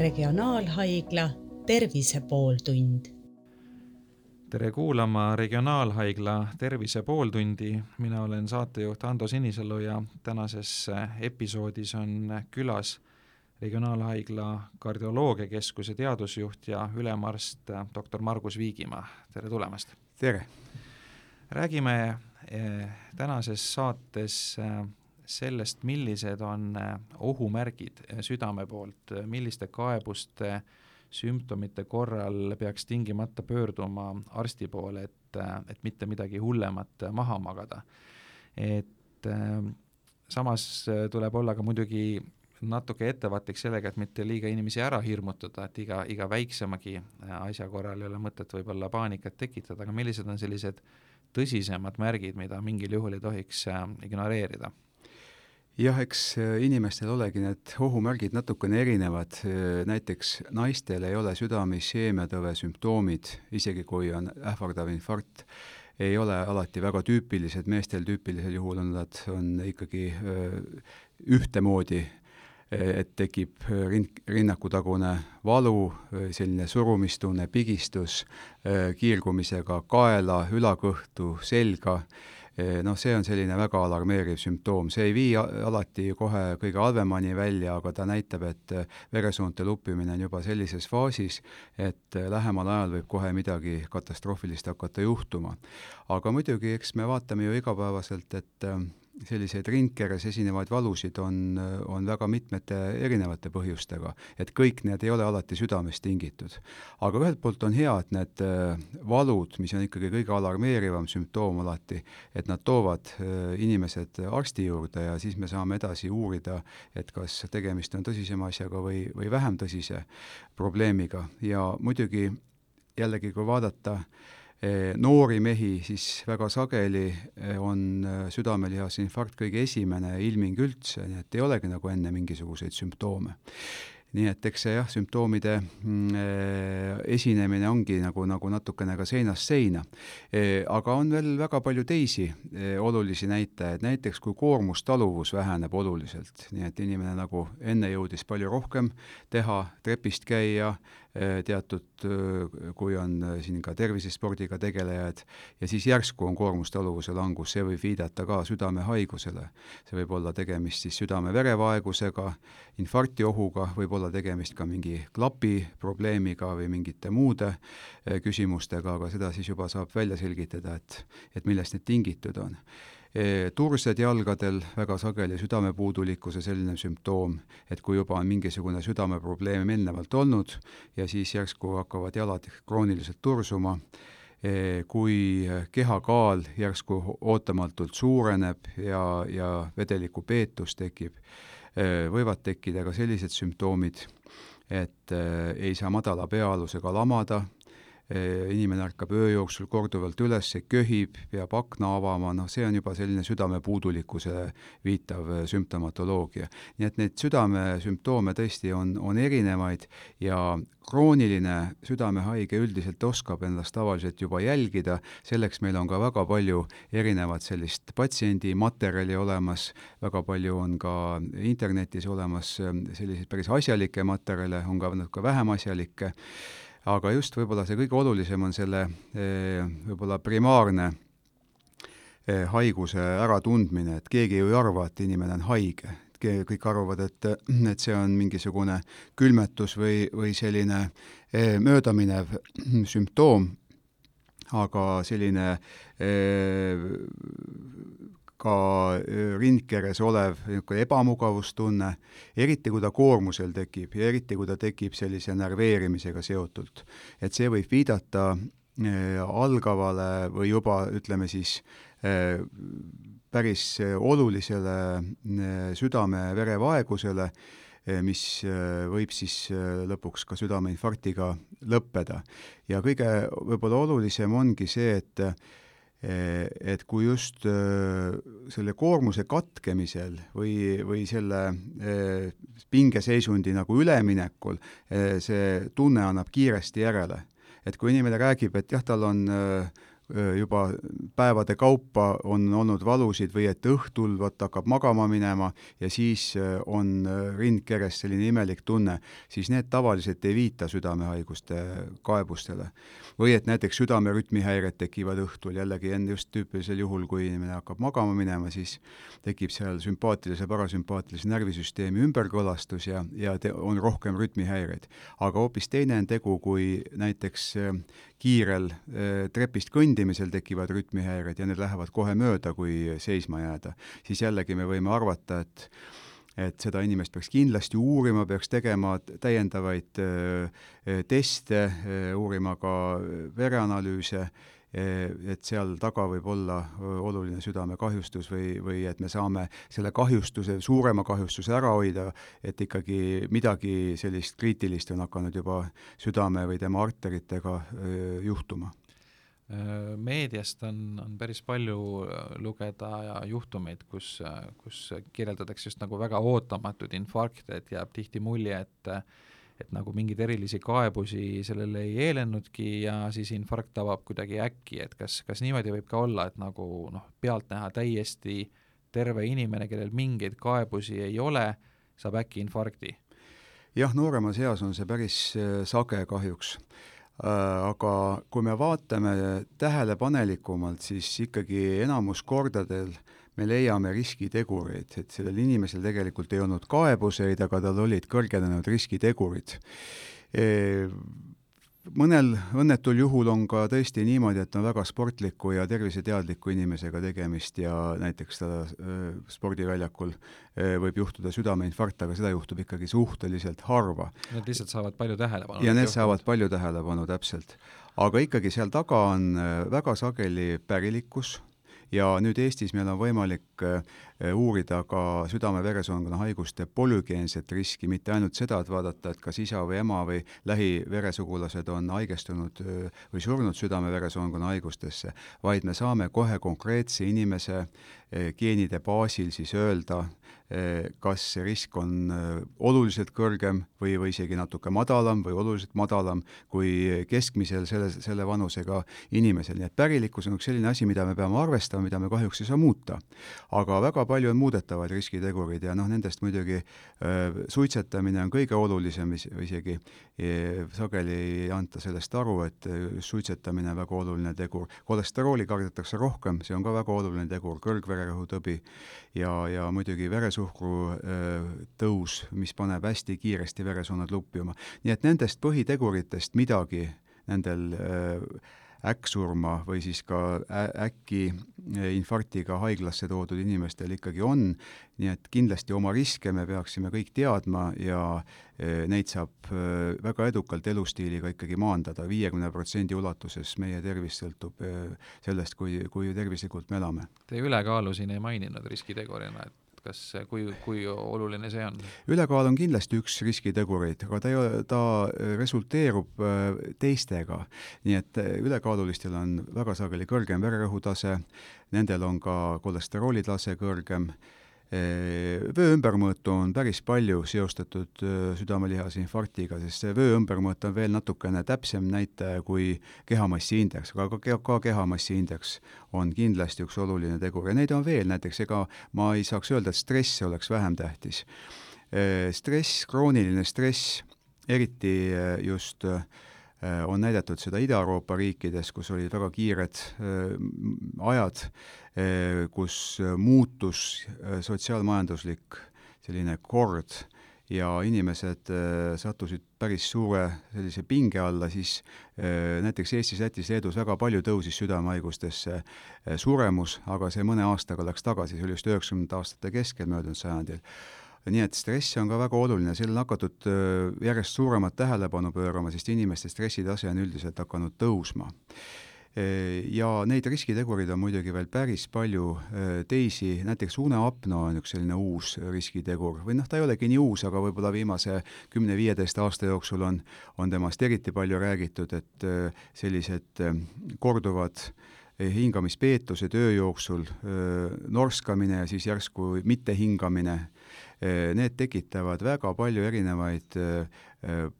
Regionaalhaigla Tervise pooltund. tere kuulama Regionaalhaigla Tervise pooltundi, mina olen saatejuht Ando Sinisalu ja tänases episoodis on külas Regionaalhaigla kardioloogiakeskuse teadusjuht ja ülemarst doktor Margus Viigimaa, tere tulemast! tere! räägime eh, tänases saates eh, sellest, millised on eh, ohumärgid südame poolt, milliste kaebuste, sümptomite korral peaks tingimata pöörduma arsti poole, et, et mitte midagi hullemat maha magada. et samas tuleb olla ka muidugi natuke ettevaatlik sellega, et mitte liiga inimesi ära hirmutada, et iga, iga väiksemagi asja korral ei ole mõtet võib-olla paanikat tekitada, aga millised on sellised tõsisemad märgid, mida mingil juhul ei tohiks ignoreerida? Jah, eks äh, inimestel olegi need ohumärgid natukene erinevad, äh, näiteks naistel ei ole südame-isheemiatõve sümptoomid, isegi kui on ähvardav infarkt, ei ole alati väga tüüpilised, meestel tüüpilisel juhul on nad, on ikkagi äh, ühtemoodi, et tekib rind, rinnakutagune valu, selline surumistunne, pigistus, kiirgumisega kaela, ülakõhtu, selga noh, see on selline väga alarmeeriv sümptoom, see ei vii alati kohe kõige halvemani välja, aga ta näitab, et veresoonte luppimine on juba sellises faasis, et lähemal ajal võib kohe midagi katastroofilist hakata juhtuma. aga muidugi, eks me vaatame ju igapäevaselt, et selliseid rindkeres esinevaid valusid on, on väga mitmete erinevate põhjustega, et kõik need ei ole alati südamest tingitud. aga ühelt poolt on hea, et need äh, valud, mis on ikkagi kõige alarmeerivam sümptoom alati, et nad toovad äh, inimesed arsti juurde ja siis me saame edasi uurida, et kas tegemist on tõsisema asjaga või, või vähem tõsise probleemiga ja muidugi jällegi, kui vaadata äh, noori mehi, siis väga sageli eh, on eh, südamelihase kõige esimene ilming üldse, nii et ei olegi nagu enne mingisuguseid sümptoome. Nii et eks see jah, sümptoomide mm, esinemine ongi nagu, nagu natukene ka seinast seina. Aga on veel väga palju teisi olulisi näitajaid, näiteks kui koormustaluvus väheneb oluliselt, nii et inimene nagu enne jõudis palju rohkem teha, trepist käia teatud, kui on siin ka tervisespordiga tegelejad, ja siis järsku on koormustaluvuse langus, see võib viidata ka südamehaigusele. see võib olla tegemist siis südame-verevaegusega, infarktiohuga, võib olla tegemist ka mingi klapi probleemiga või mingite muude küsimustega, aga seda siis juba saab välja selgitada, et, et millest need tingitud on tursed jalgadel, väga sageli südamepuudulikkuse selline sümptoom, et kui juba on mingisugune südameprobleem eelnevalt olnud ja siis järsku hakkavad jalad krooniliselt tursuma, kui kehakaal järsku ootamatult suureneb ja, ja vedelikupeetus tekib võivad tekkida ka sellised sümptoomid, et ei saa madala peaalusega lamada, inimene ärkab öö jooksul korduvalt üles, köhib, peab akna avama, noh, see on juba selline südamepuudulikkuse viitav sümptomatoloogia. nii et neid südamesümptoome tõesti on, on erinevaid ja krooniline südamehaige üldiselt oskab ennast tavaliselt juba jälgida, selleks meil on ka väga palju erinevat sellist patsiendi materjali olemas, väga palju on ka internetis olemas ähm, selliseid päris asjalikke materjale, on ka natuke vähem asjalikke, aga just võib-olla see kõige olulisem on selle äh, võib-olla primaarne äh, haiguse äratundmine, et keegi ju ei arva, et inimene on haige. Kõik arvavad, et, et see on mingisugune külmetus või, või selline eh, möödaminev sümptoom, aga selline eh, ka rindkeres olev niisugune ebamugavustunne, eriti kui ta koormusel tekib ja eriti kui ta tekib sellise närveerimisega seotult. et see võib viidata eh, algavale või juba ütleme siis päris eh, olulisele südame-verevaegusele, mis võib siis lõpuks ka südameinfarktiga lõppeda. ja kõige võib-olla olulisem ongi see, et et kui just selle koormuse katkemisel või, või selle pingeseisundi nagu üleminekul see tunne annab kiiresti järele. et kui inimene räägib, et jah, tal on juba päevade kaupa on olnud valusid või et õhtul vot hakkab magama minema ja siis on rindkeres selline imelik tunne, siis need tavaliselt ei viita südamehaiguste kaebustele. või et näiteks südamerütmihäired tekivad õhtul, jällegi enne just tüüpilisel juhul, kui inimene hakkab magama minema, siis tekib seal sümpaatilise, parasümpaatilise närvisüsteemi ümberkõlastus ja, ja te, on rohkem rütmihäireid. aga hoopis teine on tegu, kui näiteks kiirel trepist kõndimisel tekivad rütmihäired ja need lähevad kohe mööda, kui seisma jääda, siis jällegi me võime arvata, et et seda inimest peaks kindlasti uurima, peaks tegema täiendavaid teste, uurima ka vereanalüüse, et seal taga võib olla oluline südamekahjustus või, või et me saame selle kahjustuse, suurema kahjustuse ära hoida, et ikkagi midagi sellist kriitilist on hakanud juba südame või tema arteritega juhtuma. Meediast on, on päris palju lugeda juhtumeid, kus, kus kirjeldatakse just nagu väga ootamatuid infarkte, et jääb tihti mulje, et et nagu mingeid erilisi kaebusi sellele ei eelennudki ja siis infarkt tabab kuidagi äkki, et kas, kas niimoodi võib ka olla, et nagu noh, pealtnäha täiesti terve inimene, kellel mingeid kaebusi ei ole, saab äkki infarkti? jah, nooremas eas on see päris sage kahjuks Äh, aga kui me vaatame tähelepanelikumalt, siis ikkagi enamus kordadel me leiame riskitegureid, et sellel inimesel tegelikult ei olnud kaebuseid, aga tal olid kõrgenenud riskitegurid mõnel õnnetul juhul on ka tõesti niimoodi, et on väga sportliku ja terviseteadliku inimesega tegemist ja näiteks ta spordiväljakul võib juhtuda südameinfarkt, aga seda juhtub ikkagi suhteliselt harva. Need lihtsalt saavad palju tähelepanu. ja need juhtub. saavad palju tähelepanu, täpselt. aga ikkagi seal taga on väga sageli pärilikkus, ja nüüd Eestis meil on võimalik äh, uurida ka südame-veresoonkonna haiguste polügeenset riski, mitte ainult seda, et vaadata, et kas isa või ema või lähiveresugulased on haigestunud äh, või surnud südame-veresoonkonna haigustesse, vaid me saame kohe konkreetse inimese äh, geenide baasil siis öelda, kas see risk on oluliselt kõrgem või, või isegi natuke madalam või oluliselt madalam kui keskmisel selle, selle vanusega inimesel, nii et pärilikkus on üks selline asi, mida me peame arvestama, mida me kahjuks ei saa muuta. Aga väga palju on muudetavaid riskitegureid ja noh, nendest muidugi äh, suitsetamine on kõige olulisem, isegi e, sageli ei anta sellest aru, et suitsetamine on väga oluline tegur. kolesterooli kardetakse rohkem, see on ka väga oluline tegur, kõrgvererõhutõbi ja, ja muidugi veresuhkru äh, tõus, mis paneb hästi kiiresti veresooned luppima. nii et nendest põhiteguritest midagi nendel äh, äkksurma või siis ka äkki infarktiga haiglasse toodud inimestel ikkagi on, nii et kindlasti oma riske me peaksime kõik teadma ja neid saab väga edukalt elustiiliga ikkagi maandada, viiekümne protsendi ulatuses meie tervis sõltub sellest, kui, kui tervislikult me elame. Te ülekaalu siin ei maininud riskitegurina, et et kas, kui, kui oluline see on? ülekaal on kindlasti üks riskitegureid, aga ta ei ole, ta resulteerub äh, teistega. nii et äh, ülekaalulistel on väga sageli kõrgem vererõhutase, nendel on ka kolesterooli tase kõrgem vöö ümbermõõtu on päris palju seostatud südamelihase infarktiga, sest see vöö ümbermõõt on veel natukene täpsem näitaja kui kehamassiindeks, aga ka, ka kehamassiindeks on kindlasti üks oluline tegur ja neid on veel, näiteks ega ma ei saaks öelda, et stress oleks vähem tähtis. stress, krooniline stress, eriti just on näidatud seda Ida-Euroopa riikides, kus olid väga kiired ajad Eh, kus muutus sotsiaalmajanduslik selline kord ja inimesed sattusid päris suure sellise pinge alla, siis näiteks Eestis, Lätis, Leedus väga palju tõusis südamehaigustesse suremus, aga see mõne aastaga läks tagasi, see oli just üheksakümnendate aastate keskel möödunud sajandil nii et stress on ka väga oluline, sellele on hakatud järjest suuremat tähelepanu pöörama, sest inimeste stressitase on üldiselt hakanud tõusma. Ja neid riskitegureid on muidugi veel päris palju. Teisi, näiteks uneapno on üks selline uus riskitegur. Või noh, ta ei olegi nii uus, aga võib-olla viimase kümne-viieteist aasta jooksul on, on temast eriti palju räägitud, et sellised korduvad hingamispeetuse töö jooksul, norskamine ja siis järsku mittehingamine, need tekitavad väga palju erinevaid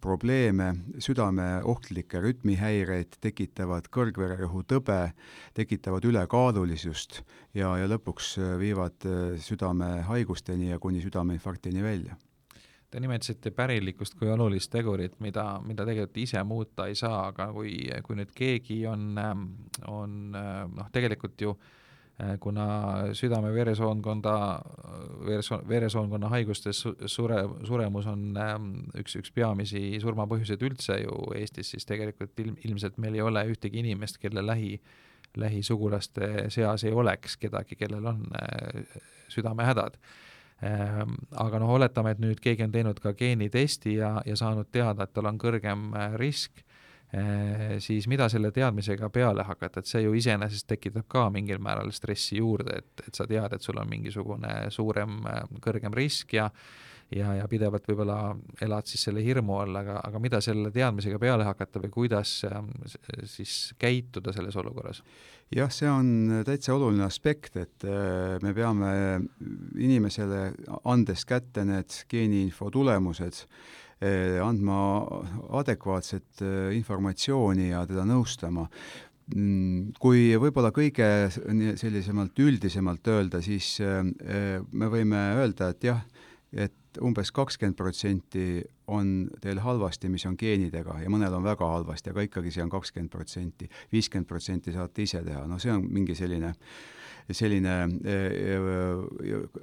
probleeme, südame ohtlikke rütmihäireid, tekitavad kõrgvererõhutõbe, tekitavad ülekaalulisust ja, ja lõpuks viivad südamehaigusteni ja kuni südameinfarktini välja. Te nimetasite pärilikkust kui olulist tegurit, mida, mida tegelikult ise muuta ei saa, aga kui, kui nüüd keegi on, on noh, tegelikult ju kuna südame-veresoonkonda, veresoon, veresoonkonna haigustes sure, suremus on üks, üks peamisi surmapõhjuseid üldse ju Eestis, siis tegelikult ilm, ilmselt meil ei ole ühtegi inimest, kelle lähi, lähisugulaste seas ei oleks kedagi, kellel on südamehädad. Ehm, aga noh, oletame, et nüüd keegi on teinud ka geenitesti ja, ja saanud teada, et tal on kõrgem äh, risk, äh, siis mida selle teadmisega peale hakata, et see ju iseenesest tekitab ka mingil määral stressi juurde, et, et sa tead, et sul on mingisugune suurem, äh, kõrgem risk ja ja, ja pidevalt võib-olla elad siis selle hirmu all, aga, aga mida selle teadmisega peale hakata või kuidas ähm, siis käituda selles olukorras? jah, see on täitsa oluline aspekt, et äh, me peame inimesele, andes kätte need geeniinfo tulemused, äh, andma adekvaatset äh, informatsiooni ja teda nõustama mm, kui võib-olla kõige sellisemalt üldisemalt öelda, siis me võime öelda, et jah, et umbes kakskümmend protsenti on teil halvasti, mis on geenidega ja mõnel on väga halvasti, aga ikkagi see on kakskümmend protsenti. viiskümmend protsenti saate ise teha, no see on mingi selline, selline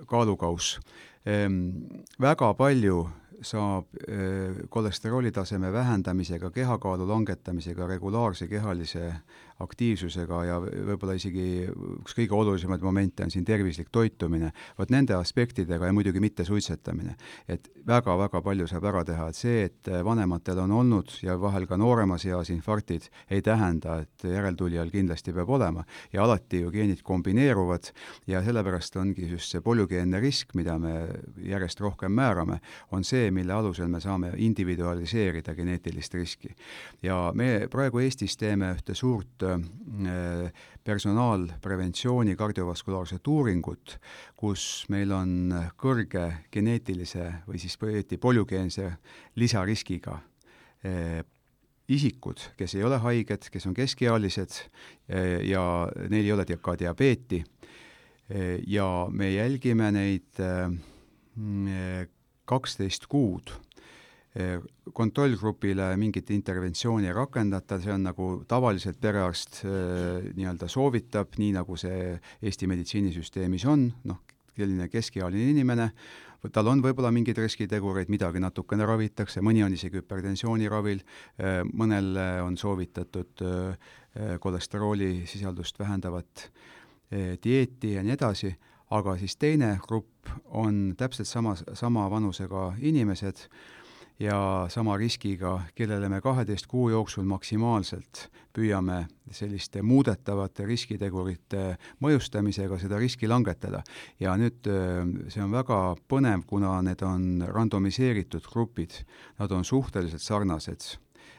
kaalukauss. Ehm, väga palju saab kolesterooli taseme vähendamisega, kehakaalu langetamisega, regulaarse kehalise aktiivsusega ja võib-olla isegi üks kõige olulisemaid momente on siin tervislik toitumine, vot nende aspektidega ja muidugi mitte suitsetamine. et väga-väga palju saab ära teha, et see, et vanematel on olnud ja vahel ka nooremas eas infarktid, ei tähenda, et järeltulijal kindlasti peab olema. ja alati ju geenid kombineeruvad ja sellepärast ongi just see polügeenne risk, mida me järjest rohkem määrame, on see, mille alusel me saame individualiseerida geneetilist riski. ja me praegu Eestis teeme ühte suurt Äh, personaalpreventsiooni kardiovaskulaarset uuringut, kus meil on kõrge geneetilise või siis õieti polügeense lisariskiga äh, isikud, kes ei ole haiged, kes on keskealised äh, ja neil ei ole ka diabeeti ja me jälgime neid kaksteist kuud kontrollgrupile mingit interventsiooni ei rakendata, see on nagu tavaliselt perearst äh, nii-öelda soovitab, nii nagu see Eesti meditsiinisüsteemis on, noh, selline keskealine inimene, tal on võib-olla mingeid riskitegureid, midagi natukene ravitakse, mõni on isegi hüpertensiooni ravil, äh, mõnel on soovitatud kolesterooli sisaldust vähendavat dieeti ja nii edasi, aga siis teine grupp on täpselt sama, sama vanusega inimesed, ja sama riskiga, kellele me kaheteist kuu jooksul maksimaalselt püüame selliste muudetavate riskitegurite mõjustamisega seda riski langetada. ja nüüd see on väga põnev, kuna need on randomiseeritud grupid, nad on suhteliselt sarnased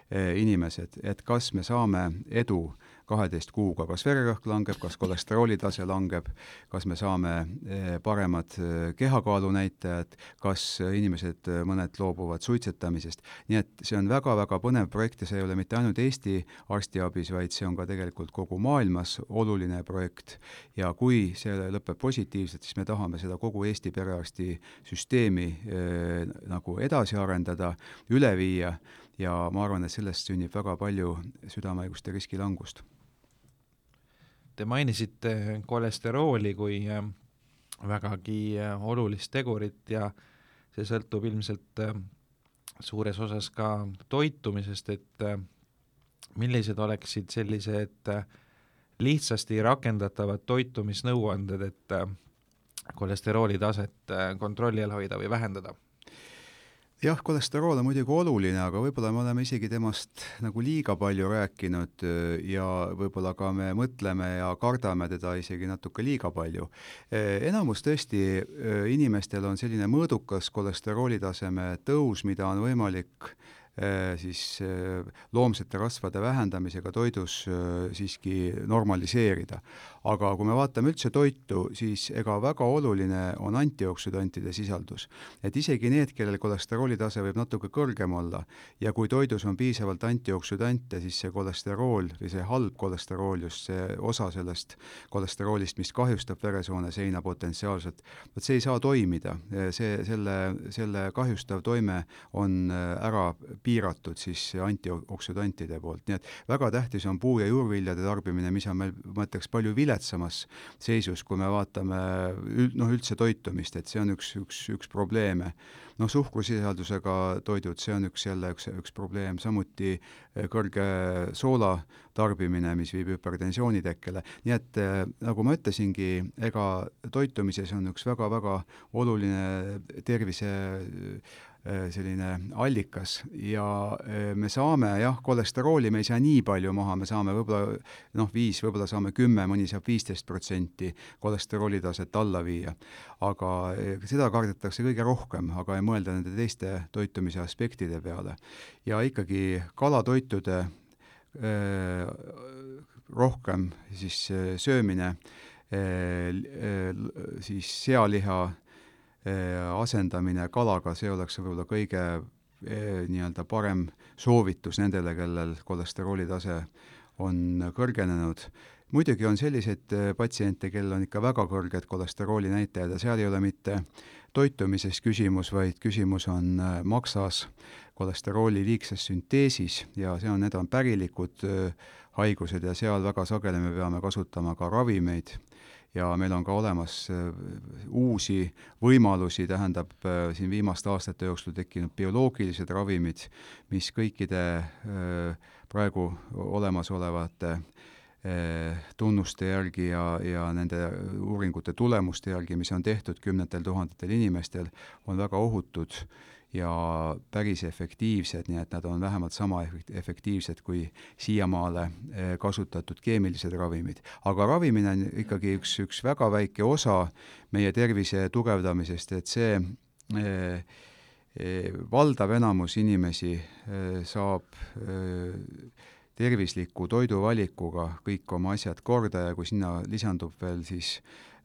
inimesed, et kas me saame edu kaheteist kuuga, kas vererõhk langeb, kas kolesterooli tase langeb, kas me saame eh, paremad eh, kehakaalu näitajad, kas inimesed, eh, mõned loobuvad suitsetamisest, nii et see on väga-väga põnev projekt ja see ei ole mitte ainult Eesti arstiabis, vaid see on ka tegelikult kogu maailmas oluline projekt. Ja kui see lõpeb positiivselt, siis me tahame seda kogu Eesti perearstisüsteemi eh, nagu edasi arendada, üle viia ja ma arvan, et sellest sünnib väga palju südamehaiguste riski langust. Te mainisite kolesterooli kui äh, vägagi äh, olulist tegurit ja see sõltub ilmselt äh, suures osas ka toitumisest, et millised oleksid sellised lihtsasti rakendatavad toitumisnõuanded, et kolesterooli taset kontrolli all hoida või vähendada jah, kolesterool on muidugi oluline, aga võib-olla me oleme isegi temast nagu liiga palju rääkinud äh, ja võib-olla ka me mõtleme ja kardame teda isegi natuke liiga palju. Äh, enamus tõesti äh, inimestel on selline mõõdukas kolesterooli taseme tõus, mida on võimalik siis loomsete rasvade vähendamisega toidus siiski normaliseerida. aga kui me vaatame üldse toitu, siis ega väga oluline on antioksüdantide sisaldus. et isegi need, kellel kolesterooli tase võib natuke kõrgem olla ja kui toidus on piisavalt antioksüdante, siis see kolesterool või see halb kolesterool, just see osa sellest kolesteroolist, mis kahjustab veresoone seina potentsiaalselt, vot see ei saa toimida, see, selle, selle kahjustav toime on ära piiratud siis antioksüdantide poolt, nii et väga tähtis on puu- ja juurviljade tarbimine, mis on meil, ma ütleks, palju viletsamas seisus, kui me vaatame üld, noh, üldse toitumist, et see on üks, üks, üks probleeme. Noh, suhkrusisaldusega toidud, see on üks jälle üks, üks probleem, samuti eh, kõrge soola tarbimine, mis viib hüpertensiooni tekkele, nii et eh, nagu ma ütlesingi, ega toitumises on üks väga-väga oluline tervise selline allikas ja äh, me saame jah, kolesterooli me ei saa nii palju maha, me saame võib-olla noh, viis, võib-olla saame kümme, mõni saab viisteist protsenti kolesterooli taset alla viia. aga äh, seda kardetakse kõige rohkem, aga ei mõelda nende teiste toitumise aspektide peale. ja ikkagi kalatoitude öö, rohkem siis söömine, siis sealiha, asendamine kalaga, see oleks võib-olla kõige eh, nii-öelda parem soovitus nendele, kellel kolesterooli tase on kõrgenenud. muidugi on selliseid eh, patsiente, kellel on ikka väga kõrged kolesterooli näitajad ja seal ei ole mitte toitumises küsimus, vaid küsimus on maksas, kolesterooli liigses sünteesis ja see on, need on pärilikud haigused ja seal väga sageli me peame kasutama ka ravimeid ja meil on ka olemas äh, uusi võimalusi, tähendab äh, siin viimaste aastate jooksul tekkinud bioloogilised ravimid, mis kõikide äh, praegu olemasolevate tunnuste järgi ja, ja nende uuringute tulemuste järgi, mis on tehtud kümnetel tuhandetel inimestel, on väga ohutud ja päris efektiivsed, nii et nad on vähemalt sama efektiivsed kui siiamaale eh, kasutatud keemilised ravimid. aga ravimine on ikkagi üks, üks väga väike osa meie tervise tugevdamisest, et see eh, eh, valdav enamus inimesi eh, saab eh, tervisliku toiduvalikuga kõik oma asjad korda ja kui sinna lisandub veel siis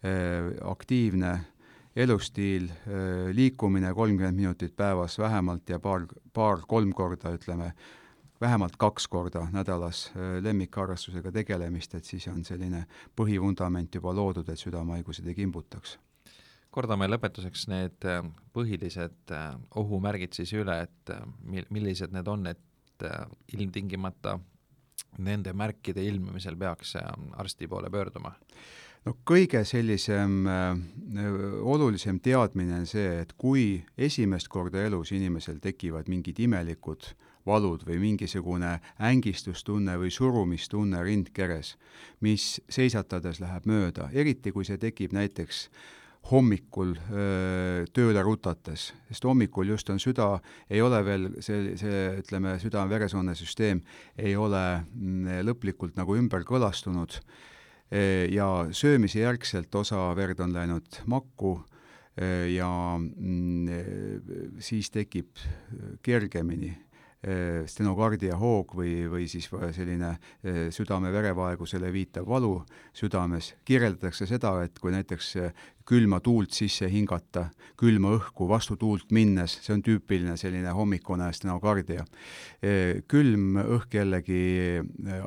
eh, aktiivne elustiil, liikumine kolmkümmend minutit päevas vähemalt ja paar, paar-kolm korda, ütleme, vähemalt kaks korda nädalas lemmikharrastusega tegelemist, et siis on selline põhivundament juba loodud, et südamehaigused ei kimbutaks. kordame lõpetuseks need põhilised ohumärgid siis üle, et mil-, millised need on, et ilmtingimata nende märkide ilmnemisel peaks arsti poole pöörduma? No kõige sellisem äh, olulisem teadmine on see, et kui esimest korda elus inimesel tekivad mingid imelikud valud või mingisugune ängistustunne või surumistunne rindkeres, mis seisatades läheb mööda, eriti kui see tekib näiteks hommikul öö, tööle rutates, sest hommikul just on süda, ei ole veel see, see ütleme, südame-veresoonesüsteem ei ole mm, lõplikult nagu ümber kõlastunud ja söömise järgselt osa verd on läinud makku ja mm, siis tekib kergemini stenokardia hoog või, või siis selline südame-verevaegusele viitav valu südames. kirjeldatakse seda, et kui näiteks külma tuult sisse hingata, külma õhku vastu tuult minnes, see on tüüpiline selline hommikune stenokardia. külm õhk jällegi äh,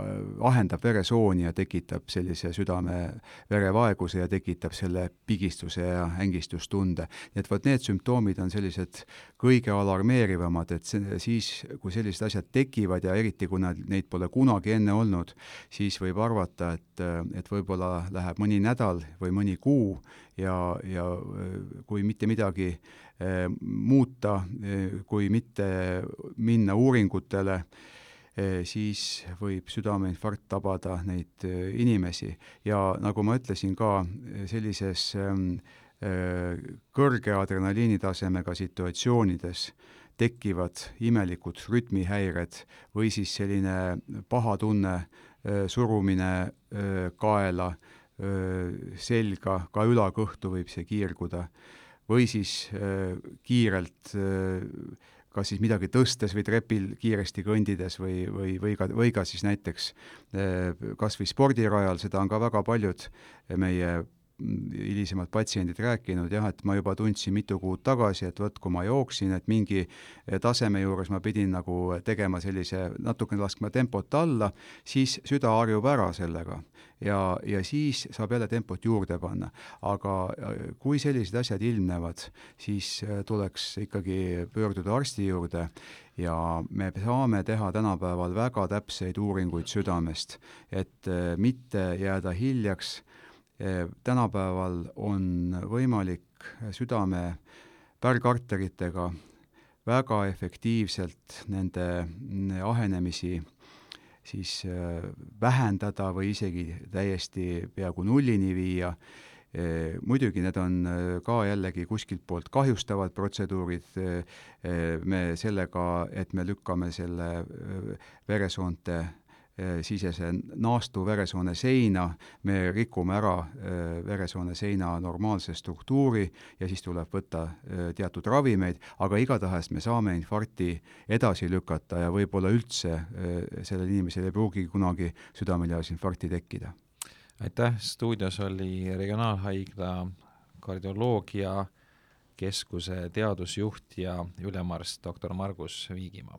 ahendab veresooni ja tekitab sellise südame-verevaeguse ja tekitab selle pigistuse ja ängistustunde. nii et vot need sümptoomid on sellised kõige alarmeerivamad, et see, siis, kui sellised asjad tekivad ja eriti, kui nad, neid pole kunagi enne olnud, siis võib arvata, et, et võib-olla läheb mõni nädal või mõni kuu ja, ja äh, kui mitte midagi äh, muuta, äh, kui mitte minna uuringutele, siis võib südameinfarkt tabada neid inimesi. Ja nagu ma ütlesin ka, sellises ähm, kõrge adrenaliinitasemega situatsioonides tekivad imelikud rütmihäired või siis selline paha tunne, surumine kaela selga, ka ülakõhtu võib see kiirguda, või siis kiirelt kas siis midagi tõstes või trepil kiiresti kõndides või, või, või ka, või ka siis näiteks kas või spordirajal, seda on ka väga paljud meie hilisemad patsiendid rääkinud jah, et ma juba tundsin mitu kuud tagasi, et vot, kui ma jooksin, et mingi taseme juures ma pidin nagu tegema sellise, natukene laskma tempot alla, siis süda harjub ära sellega ja, ja siis saab jälle tempot juurde panna. aga eh, kui sellised asjad ilmnevad, siis eh, tuleks ikkagi pöörduda arsti juurde ja me saame teha tänapäeval väga täpseid uuringuid südamest, et mitte jääda hiljaks tänapäeval on võimalik südame pärgarteritega väga efektiivselt nende ahenemisi siis eh, vähendada või isegi täiesti peaaegu nullini viia. Eh, muidugi need on ka jällegi kuskilt poolt kahjustavad protseduurid, me sellega, et me lükkame selle veresoonte sisese naastu veresoone seina, me rikume ära äh, veresoone seina normaalse struktuuri ja siis tuleb võtta äh, teatud ravimeid, aga igatahes me saame infarkti edasi lükata ja võib-olla üldse sellel inimesel ei pruugi kunagi südamelihas-infarkti tekkida. aitäh, stuudios oli Regionaalhaigla kardioloogia keskuse teadusjuht ja ülemarst doktor Margus Viigimaa.